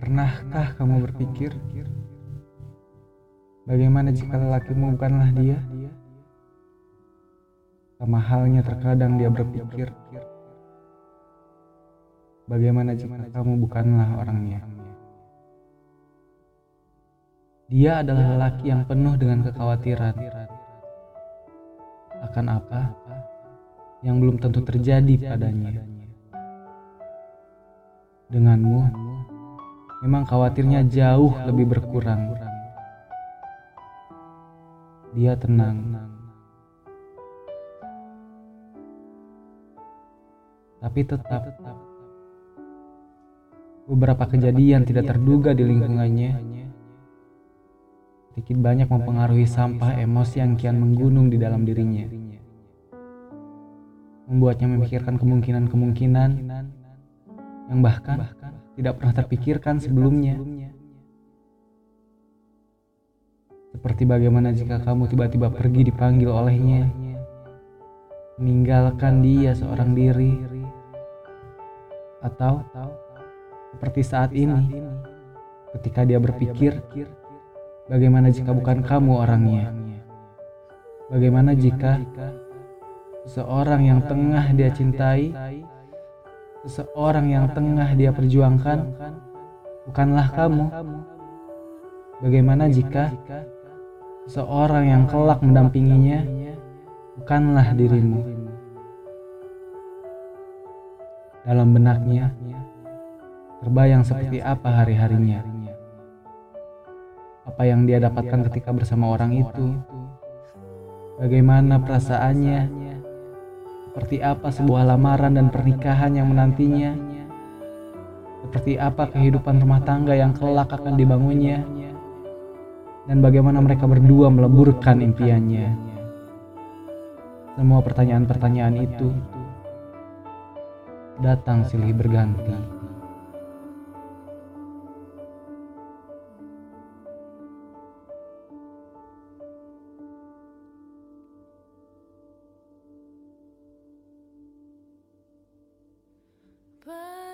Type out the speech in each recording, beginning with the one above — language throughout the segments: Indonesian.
Pernahkah kamu berpikir bagaimana jika lelakimu bukanlah dia? Sama halnya terkadang dia berpikir bagaimana jika kamu bukanlah orangnya. Dia adalah lelaki yang penuh dengan kekhawatiran akan apa yang belum tentu terjadi padanya. Denganmu, memang khawatirnya jauh lebih berkurang. Dia tenang. Tapi tetap beberapa kejadian tidak terduga di lingkungannya sedikit banyak mempengaruhi sampah emosi yang kian menggunung di dalam dirinya. Membuatnya memikirkan kemungkinan-kemungkinan yang bahkan tidak pernah terpikirkan sebelumnya. Seperti bagaimana jika kamu tiba-tiba pergi dipanggil olehnya, meninggalkan dia seorang diri, atau seperti saat ini, ketika dia berpikir, bagaimana jika bukan kamu orangnya? Bagaimana jika seseorang yang tengah dia cintai, seseorang yang tengah dia perjuangkan, bukanlah kamu? Bagaimana jika seseorang yang kelak mendampinginya, bukanlah dirimu? Dalam benaknya, terbayang seperti apa hari-harinya. Apa yang dia dapatkan ketika bersama orang itu. Bagaimana perasaannya. Seperti apa sebuah lamaran dan pernikahan yang menantinya. Seperti apa kehidupan rumah tangga yang kelak akan dibangunnya. Dan bagaimana mereka berdua meleburkan impiannya. Semua pertanyaan-pertanyaan itu datang silih berganti.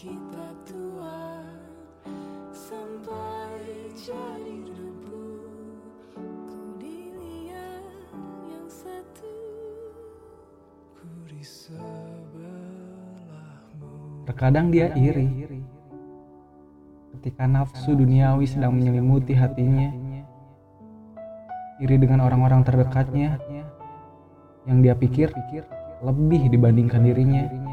kita tua sampai jadi debu ku dilihat yang satu ku di sebelahmu. Terkadang dia iri. Ketika nafsu duniawi sedang menyelimuti hatinya iri dengan orang-orang terdekatnya yang dia pikir lebih dibandingkan dirinya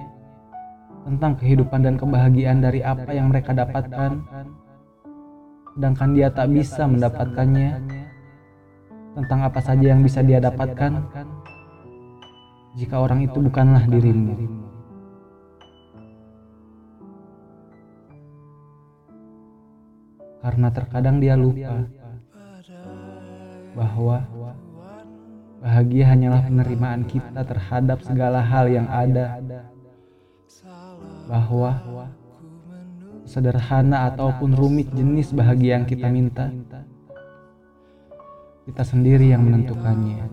tentang kehidupan dan kebahagiaan dari apa yang mereka dapatkan, sedangkan dia tak bisa mendapatkannya, tentang apa saja yang bisa dia dapatkan. Jika orang itu bukanlah dirimu. Karena terkadang dia lupa bahwa bahagia hanyalah penerimaan kita terhadap segala hal yang ada bahwa sederhana ataupun rumit jenis bahagia yang kita minta, kita sendiri yang menentukannya.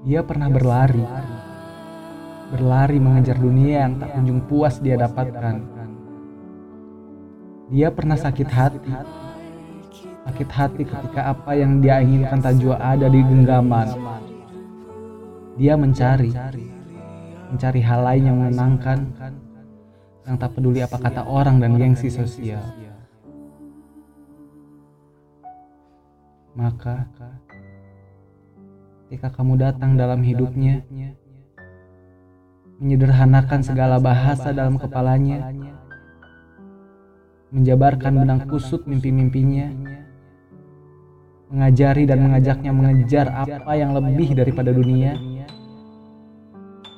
Dia pernah berlari, berlari mengejar dunia yang tak kunjung puas dia dapatkan dia pernah sakit hati. Sakit hati ketika apa yang dia inginkan tak jua ada di genggaman. Dia mencari, mencari hal lain yang menenangkan, yang tak peduli apa kata orang dan gengsi sosial. Maka, ketika kamu datang dalam hidupnya, menyederhanakan segala bahasa dalam kepalanya, menjabarkan benang kusut mimpi-mimpinya, mengajari dan mengajaknya mengejar apa yang lebih daripada dunia,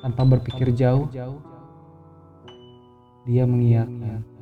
tanpa berpikir jauh, dia mengiyakan.